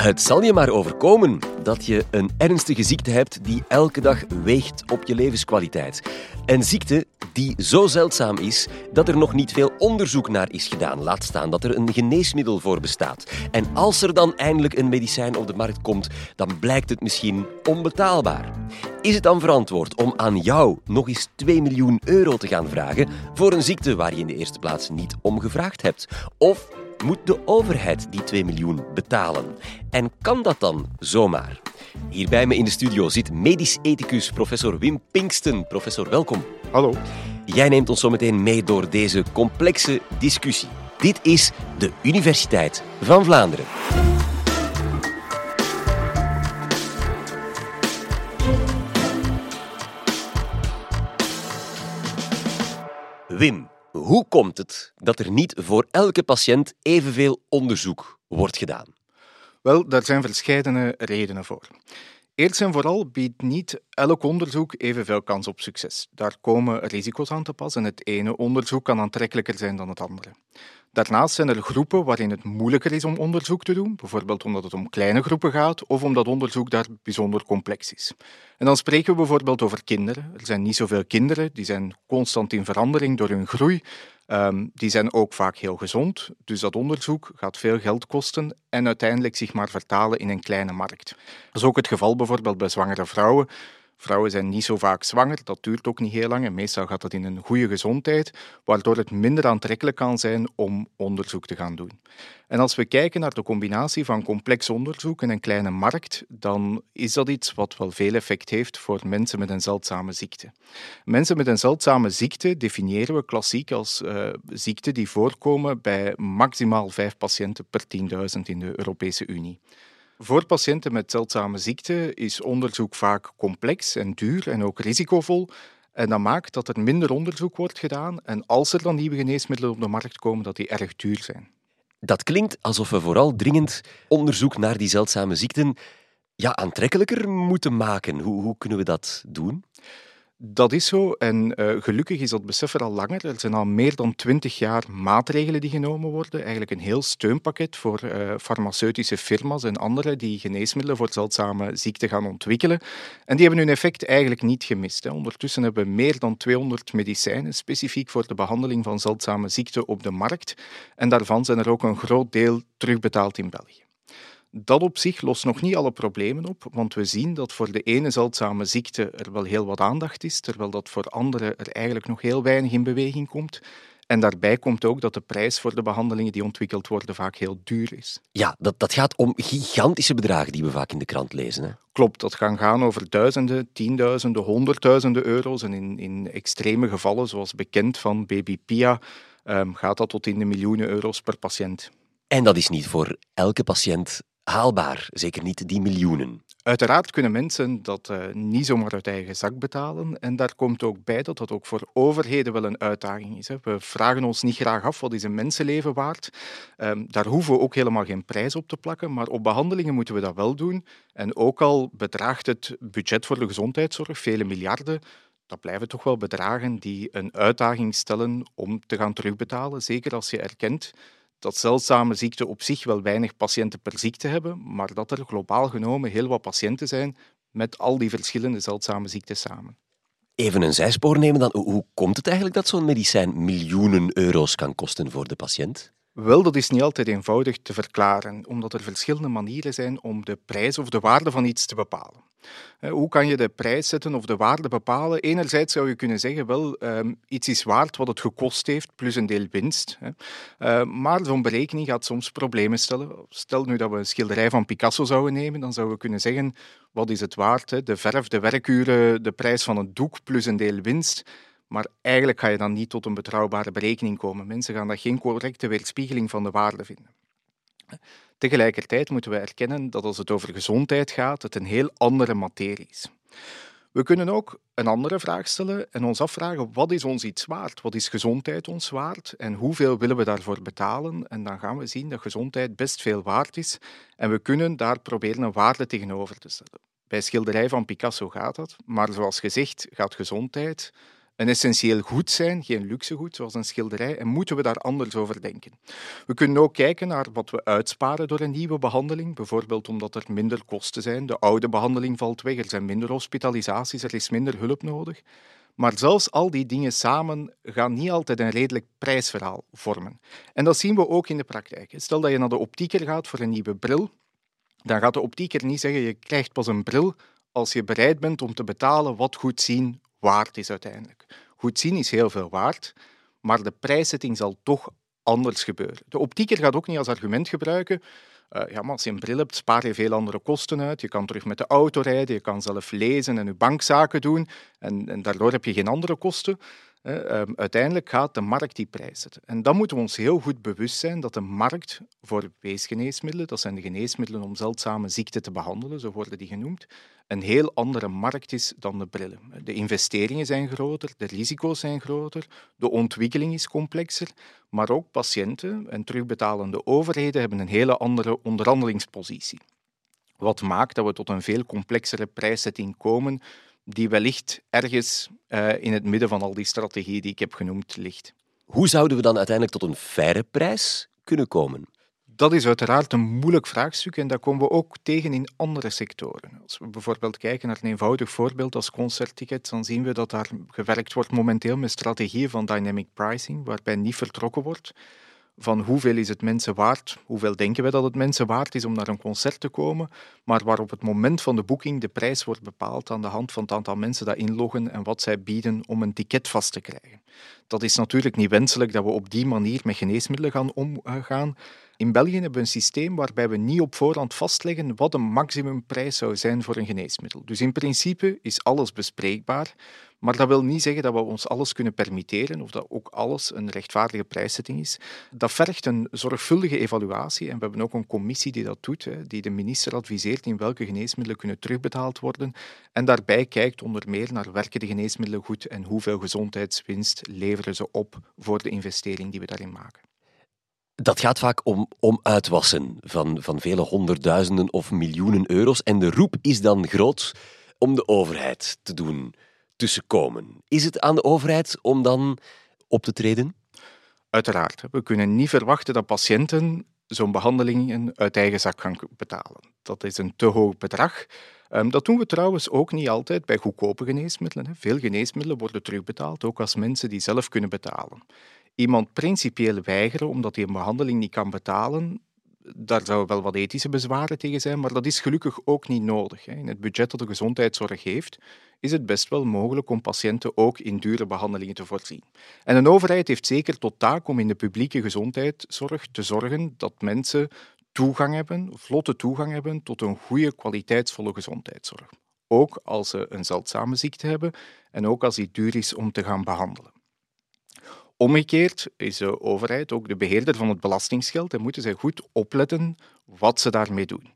Het zal je maar overkomen dat je een ernstige ziekte hebt die elke dag weegt op je levenskwaliteit. Een ziekte die zo zeldzaam is dat er nog niet veel onderzoek naar is gedaan. Laat staan dat er een geneesmiddel voor bestaat. En als er dan eindelijk een medicijn op de markt komt, dan blijkt het misschien onbetaalbaar. Is het dan verantwoord om aan jou nog eens 2 miljoen euro te gaan vragen voor een ziekte waar je in de eerste plaats niet om gevraagd hebt? Of moet de overheid die 2 miljoen betalen? En kan dat dan zomaar? Hier bij me in de studio zit medisch ethicus professor Wim Pinksten. Professor, welkom. Hallo. Jij neemt ons zo meteen mee door deze complexe discussie. Dit is de Universiteit van Vlaanderen. Wim, hoe komt het dat er niet voor elke patiënt evenveel onderzoek wordt gedaan? Wel, daar zijn verschillende redenen voor. Eerst en vooral biedt niet elk onderzoek evenveel kans op succes. Daar komen risico's aan te pas en het ene onderzoek kan aantrekkelijker zijn dan het andere. Daarnaast zijn er groepen waarin het moeilijker is om onderzoek te doen, bijvoorbeeld omdat het om kleine groepen gaat of omdat onderzoek daar bijzonder complex is. En dan spreken we bijvoorbeeld over kinderen. Er zijn niet zoveel kinderen, die zijn constant in verandering door hun groei. Ehm, die zijn ook vaak heel gezond, dus dat onderzoek gaat veel geld kosten en uiteindelijk zich maar vertalen in een kleine markt. Dat is ook het geval bijvoorbeeld bij zwangere vrouwen. Vrouwen zijn niet zo vaak zwanger, dat duurt ook niet heel lang en meestal gaat dat in een goede gezondheid, waardoor het minder aantrekkelijk kan zijn om onderzoek te gaan doen. En als we kijken naar de combinatie van complex onderzoek en een kleine markt, dan is dat iets wat wel veel effect heeft voor mensen met een zeldzame ziekte. Mensen met een zeldzame ziekte definiëren we klassiek als uh, ziekten die voorkomen bij maximaal vijf patiënten per 10.000 in de Europese Unie. Voor patiënten met zeldzame ziekte is onderzoek vaak complex en duur en ook risicovol. En dat maakt dat er minder onderzoek wordt gedaan. En als er dan nieuwe geneesmiddelen op de markt komen, dat die erg duur zijn. Dat klinkt alsof we vooral dringend onderzoek naar die zeldzame ziekten ja, aantrekkelijker moeten maken. Hoe, hoe kunnen we dat doen? Dat is zo en uh, gelukkig is dat besef er al langer. Er zijn al meer dan twintig jaar maatregelen die genomen worden. Eigenlijk een heel steunpakket voor uh, farmaceutische firma's en anderen die geneesmiddelen voor zeldzame ziekten gaan ontwikkelen. En die hebben hun effect eigenlijk niet gemist. Ondertussen hebben we meer dan 200 medicijnen specifiek voor de behandeling van zeldzame ziekten op de markt. En daarvan zijn er ook een groot deel terugbetaald in België. Dat op zich lost nog niet alle problemen op, want we zien dat voor de ene zeldzame ziekte er wel heel wat aandacht is, terwijl dat voor andere er eigenlijk nog heel weinig in beweging komt. En daarbij komt ook dat de prijs voor de behandelingen die ontwikkeld worden vaak heel duur is. Ja, dat, dat gaat om gigantische bedragen die we vaak in de krant lezen. Hè? Klopt, dat kan gaan over duizenden, tienduizenden, honderdduizenden euro's. En in, in extreme gevallen, zoals bekend van baby Pia, um, gaat dat tot in de miljoenen euro's per patiënt. En dat is niet voor elke patiënt haalbaar, zeker niet die miljoenen. Uiteraard kunnen mensen dat uh, niet zomaar uit eigen zak betalen. En daar komt ook bij dat dat ook voor overheden wel een uitdaging is. Hè. We vragen ons niet graag af wat is een mensenleven waard. Um, daar hoeven we ook helemaal geen prijs op te plakken. Maar op behandelingen moeten we dat wel doen. En ook al bedraagt het budget voor de gezondheidszorg vele miljarden, dat blijven toch wel bedragen die een uitdaging stellen om te gaan terugbetalen. Zeker als je erkent dat zeldzame ziekten op zich wel weinig patiënten per ziekte hebben, maar dat er globaal genomen heel wat patiënten zijn met al die verschillende zeldzame ziekten samen. Even een zijspoor nemen dan. Hoe komt het eigenlijk dat zo'n medicijn miljoenen euro's kan kosten voor de patiënt? Wel, dat is niet altijd eenvoudig te verklaren, omdat er verschillende manieren zijn om de prijs of de waarde van iets te bepalen. Hoe kan je de prijs zetten of de waarde bepalen? Enerzijds zou je kunnen zeggen, wel, um, iets is waard wat het gekost heeft, plus een deel winst. Uh, maar zo'n berekening gaat soms problemen stellen. Stel nu dat we een schilderij van Picasso zouden nemen, dan zouden we kunnen zeggen, wat is het waard? De verf, de werkuren, de prijs van het doek, plus een deel winst. Maar eigenlijk ga je dan niet tot een betrouwbare berekening komen. Mensen gaan dat geen correcte weerspiegeling van de waarde vinden. Tegelijkertijd moeten we erkennen dat als het over gezondheid gaat, het een heel andere materie is. We kunnen ook een andere vraag stellen en ons afvragen wat is ons iets waard? Wat is gezondheid ons waard en hoeveel willen we daarvoor betalen? En dan gaan we zien dat gezondheid best veel waard is en we kunnen daar proberen een waarde tegenover te stellen. Bij schilderij van Picasso gaat dat, maar zoals gezegd gaat gezondheid een essentieel goed zijn, geen luxegoed zoals een schilderij, en moeten we daar anders over denken. We kunnen ook kijken naar wat we uitsparen door een nieuwe behandeling, bijvoorbeeld omdat er minder kosten zijn, de oude behandeling valt weg, er zijn minder hospitalisaties, er is minder hulp nodig. Maar zelfs al die dingen samen gaan niet altijd een redelijk prijsverhaal vormen. En dat zien we ook in de praktijk. Stel dat je naar de optieker gaat voor een nieuwe bril, dan gaat de optieker niet zeggen je krijgt pas een bril als je bereid bent om te betalen wat goed zien waard is uiteindelijk. Goed zien is heel veel waard, maar de prijszetting zal toch anders gebeuren. De optieker gaat ook niet als argument gebruiken uh, ja, maar als je een bril hebt, spaar je veel andere kosten uit. Je kan terug met de auto rijden, je kan zelf lezen en je bankzaken doen. En, en daardoor heb je geen andere kosten. Ehm, uiteindelijk gaat de markt die prijs zetten. En dan moeten we ons heel goed bewust zijn dat de markt voor weesgeneesmiddelen, dat zijn de geneesmiddelen om zeldzame ziekten te behandelen, zo worden die genoemd, een heel andere markt is dan de brillen. De investeringen zijn groter, de risico's zijn groter, de ontwikkeling is complexer, maar ook patiënten en terugbetalende overheden hebben een hele andere onderhandelingspositie. Wat maakt dat we tot een veel complexere prijszetting komen die wellicht ergens uh, in het midden van al die strategieën die ik heb genoemd ligt. Hoe zouden we dan uiteindelijk tot een faire prijs kunnen komen? Dat is uiteraard een moeilijk vraagstuk en dat komen we ook tegen in andere sectoren. Als we bijvoorbeeld kijken naar een eenvoudig voorbeeld als concerttickets, dan zien we dat daar gewerkt wordt momenteel met strategieën van dynamic pricing, waarbij niet vertrokken wordt van hoeveel is het mensen waard, hoeveel denken we dat het mensen waard is om naar een concert te komen, maar waar op het moment van de boeking de prijs wordt bepaald aan de hand van het aantal mensen dat inloggen en wat zij bieden om een ticket vast te krijgen. Dat is natuurlijk niet wenselijk dat we op die manier met geneesmiddelen gaan omgaan. In België hebben we een systeem waarbij we niet op voorhand vastleggen wat een maximumprijs zou zijn voor een geneesmiddel. Dus in principe is alles bespreekbaar, maar dat wil niet zeggen dat we ons alles kunnen permitteren of dat ook alles een rechtvaardige prijszetting is. Dat vergt een zorgvuldige evaluatie en we hebben ook een commissie die dat doet, die de minister adviseert in welke geneesmiddelen kunnen terugbetaald worden en daarbij kijkt onder meer naar werken de geneesmiddelen goed en hoeveel gezondheidswinst leveren ze op voor de investering die we daarin maken. Dat gaat vaak om, om uitwassen van, van vele honderdduizenden of miljoenen euro's. En de roep is dan groot om de overheid te doen Is het aan de overheid om dan op te treden? Uiteraard. We kunnen niet verwachten dat patiënten zo'n behandelingen uit eigen zak gaan betalen. Dat is een te hoog bedrag. Ehm, dat doen we trouwens ook niet altijd bij goedkope geneesmiddelen. Veel geneesmiddelen worden terugbetaald, ook als mensen die zelf kunnen betalen. Iemand principieel weigeren omdat hij een behandeling niet kan betalen, daar zouden wel wat ethische bezwaren tegen zijn, maar dat is gelukkig ook niet nodig. In het budget dat de gezondheidszorg heeft, is het best wel mogelijk om patiënten ook in dure behandelingen te voorzien. En een overheid heeft zeker tot taak om in de publieke gezondheidszorg te zorgen dat mensen toegang hebben, vlotte toegang hebben tot een goede, kwaliteitsvolle gezondheidszorg. Ook als ze een zeldzame ziekte hebben en ook als die duur is om te gaan behandelen. Omgekeerd is de overheid ook de beheerder van het belastingsgeld en moeten zij goed opletten wat ze daarmee doen.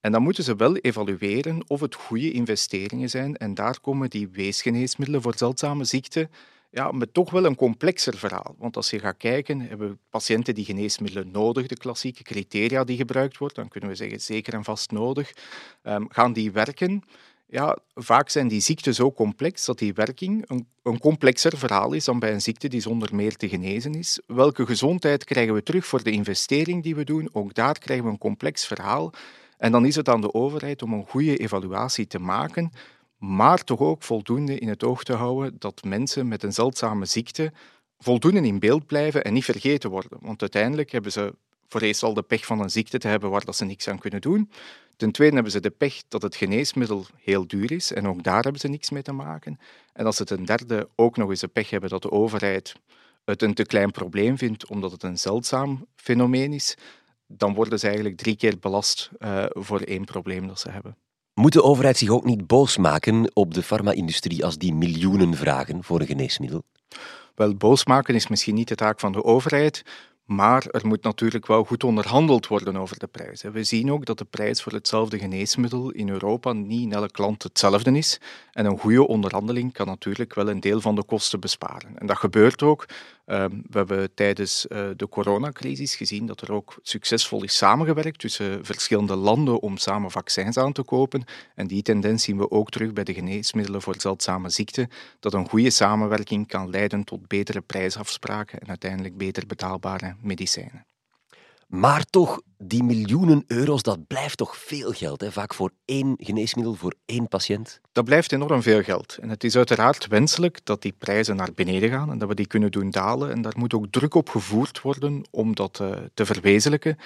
En dan moeten ze wel evalueren of het goede investeringen zijn. En daar komen die weesgeneesmiddelen voor zeldzame ziekten ja, met toch wel een complexer verhaal. Want als je gaat kijken, hebben patiënten die geneesmiddelen nodig, de klassieke criteria die gebruikt worden, dan kunnen we zeggen zeker en vast nodig. Um, gaan die werken? Ja, vaak zijn die ziekten zo complex dat die werking een, een, complexer verhaal is dan bij een ziekte die zonder meer te genezen is. Welke gezondheid krijgen we terug voor de investering die we doen? Ook daar krijgen we een complex verhaal. En dan is het aan de overheid om een goede evaluatie te maken, maar toch ook voldoende in het oog te houden dat mensen met een zeldzame ziekte voldoende in beeld blijven en niet vergeten worden. Want uiteindelijk hebben ze voor eerst al de pech van een ziekte te hebben waar dat ze niks aan kunnen doen. Ten tweede hebben ze de pech dat het geneesmiddel heel duur is en ook daar hebben ze niks mee te maken. En als ze ten derde ook nog eens de pech hebben dat de overheid het een te klein probleem vindt omdat het een zeldzaam fenomeen is, dan worden ze eigenlijk drie keer belast uh, voor één probleem dat ze hebben. Moet de overheid zich ook niet boos maken op de farma-industrie als die miljoenen vragen voor een geneesmiddel? Wel, boos maken is misschien niet de taak van de overheid, maar er moet natuurlijk wel goed onderhandeld worden over de prijs. We zien ook dat de prijs voor hetzelfde geneesmiddel in Europa niet in elk land hetzelfde is. En een goede onderhandeling kan natuurlijk wel een deel van de kosten besparen. En dat gebeurt ook. Ehm, we hebben tijdens uh, de coronacrisis gezien dat er ook succesvol is samengewerkt tussen verschillende landen om samen vaccins aan te kopen. En die tendens zien we ook terug bij de geneesmiddelen voor zeldzame ziekten, dat een goede samenwerking kan leiden tot betere prijsafspraken en uiteindelijk beter betaalbare medicijnen. Maar toch, die miljoenen euro's, dat blijft toch veel geld. Hè? Vaak voor één geneesmiddel, voor één patiënt. Dat blijft enorm veel geld. En het is uiteraard wenselijk dat die prijzen naar beneden gaan en dat we die kunnen doen dalen. En daar moet ook druk op gevoerd worden om dat uh, te verwezenlijken.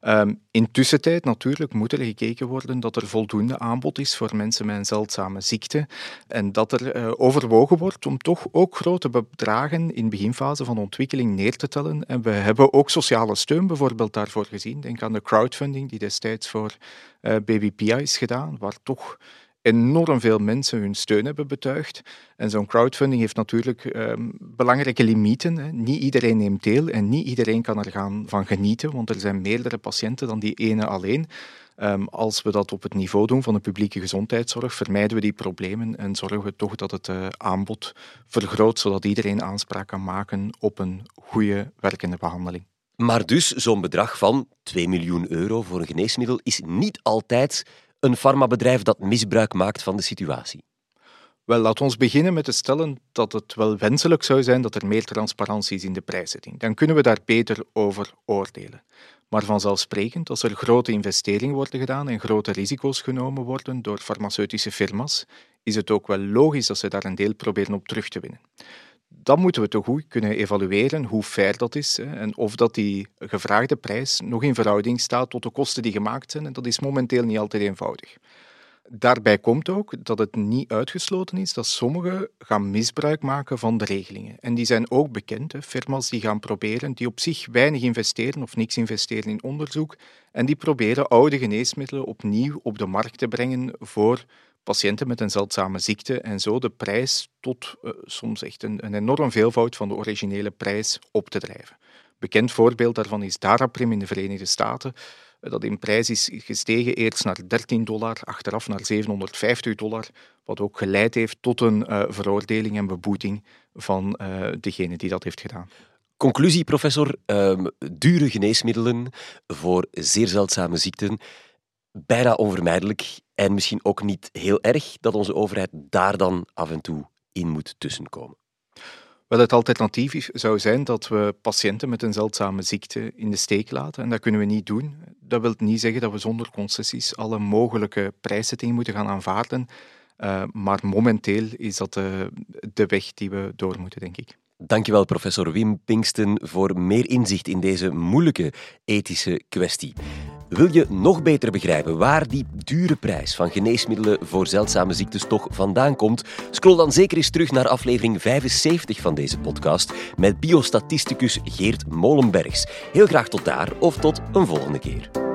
Um, intussen tijd natuurlijk moet er gekeken worden dat er voldoende aanbod is voor mensen met een zeldzame ziekte en dat er uh, overwogen wordt om toch ook grote bedragen in beginfase van ontwikkeling neer te tellen. En we hebben ook sociale steun bijvoorbeeld daarvoor gezien. Denk aan de crowdfunding die destijds voor uh, Baby Pia is gedaan, waar toch enorm veel mensen hun steun hebben betuigd. En zo'n crowdfunding heeft natuurlijk um, belangrijke limieten. Hè. Niet iedereen neemt deel en niet iedereen kan er gaan van genieten, want er zijn meerdere patiënten dan die ene alleen. Um, als we dat op het niveau doen van de publieke gezondheidszorg, vermijden we die problemen en zorgen we toch dat het uh, aanbod vergroot, zodat iedereen aanspraak kan maken op een goede werkende behandeling. Maar dus zo'n bedrag van 2 miljoen euro voor een geneesmiddel is niet altijd een farmabedrijf dat misbruik maakt van de situatie? Wel, laat ons beginnen met te stellen dat het wel wenselijk zou zijn dat er meer transparantie is in de prijszetting. Dan kunnen we daar beter over oordelen. Maar vanzelfsprekend, als er grote investeringen worden gedaan en grote risico's genomen worden door farmaceutische firma's, is het ook wel logisch dat ze daar een deel proberen op terug te winnen dan moeten we toch goed kunnen evalueren hoe fair dat is hè, en of dat die gevraagde prijs nog in verhouding staat tot de kosten die gemaakt zijn. En dat is momenteel niet altijd eenvoudig. Daarbij komt ook dat het niet uitgesloten is dat sommigen gaan misbruik maken van de regelingen. En die zijn ook bekend, hè, firma's die gaan proberen, die op zich weinig investeren of niks investeren in onderzoek, en die proberen oude geneesmiddelen opnieuw op de markt te brengen voor patiënten met een zeldzame ziekte en zo de prijs tot uh, soms echt een, een enorm veelvoud van de originele prijs op te drijven. Bekend voorbeeld daarvan is Daraprim in de Verenigde Staten, uh, dat in prijs is gestegen eerst naar 13 dollar, achteraf naar 750 dollar, wat ook geleid heeft tot een uh, veroordeling en beboeting van degene die dat heeft gedaan. Conclusie, professor. Um, dure geneesmiddelen voor zeer zeldzame ziekten bijna onvermijdelijk en misschien ook niet heel erg dat onze overheid daar dan af en toe in moet tussenkomen. Wel, het alternatief zou zijn dat we patiënten met een zeldzame ziekte in de steek laten. En dat kunnen we niet doen. Dat wil niet zeggen dat we zonder concessies alle mogelijke prijszettingen moeten gaan aanvaarden. Uh, maar momenteel is dat de, de weg die we door moeten, denk ik. Dankjewel, professor Wim Pinksten, voor meer inzicht in deze moeilijke ethische kwestie. Wil je nog beter begrijpen waar die dure prijs van geneesmiddelen voor zeldzame ziektes toch vandaan komt? Scroll dan zeker eens terug naar aflevering 75 van deze podcast met biostatisticus Geert Molenbergs. Heel graag tot daar of tot een volgende keer.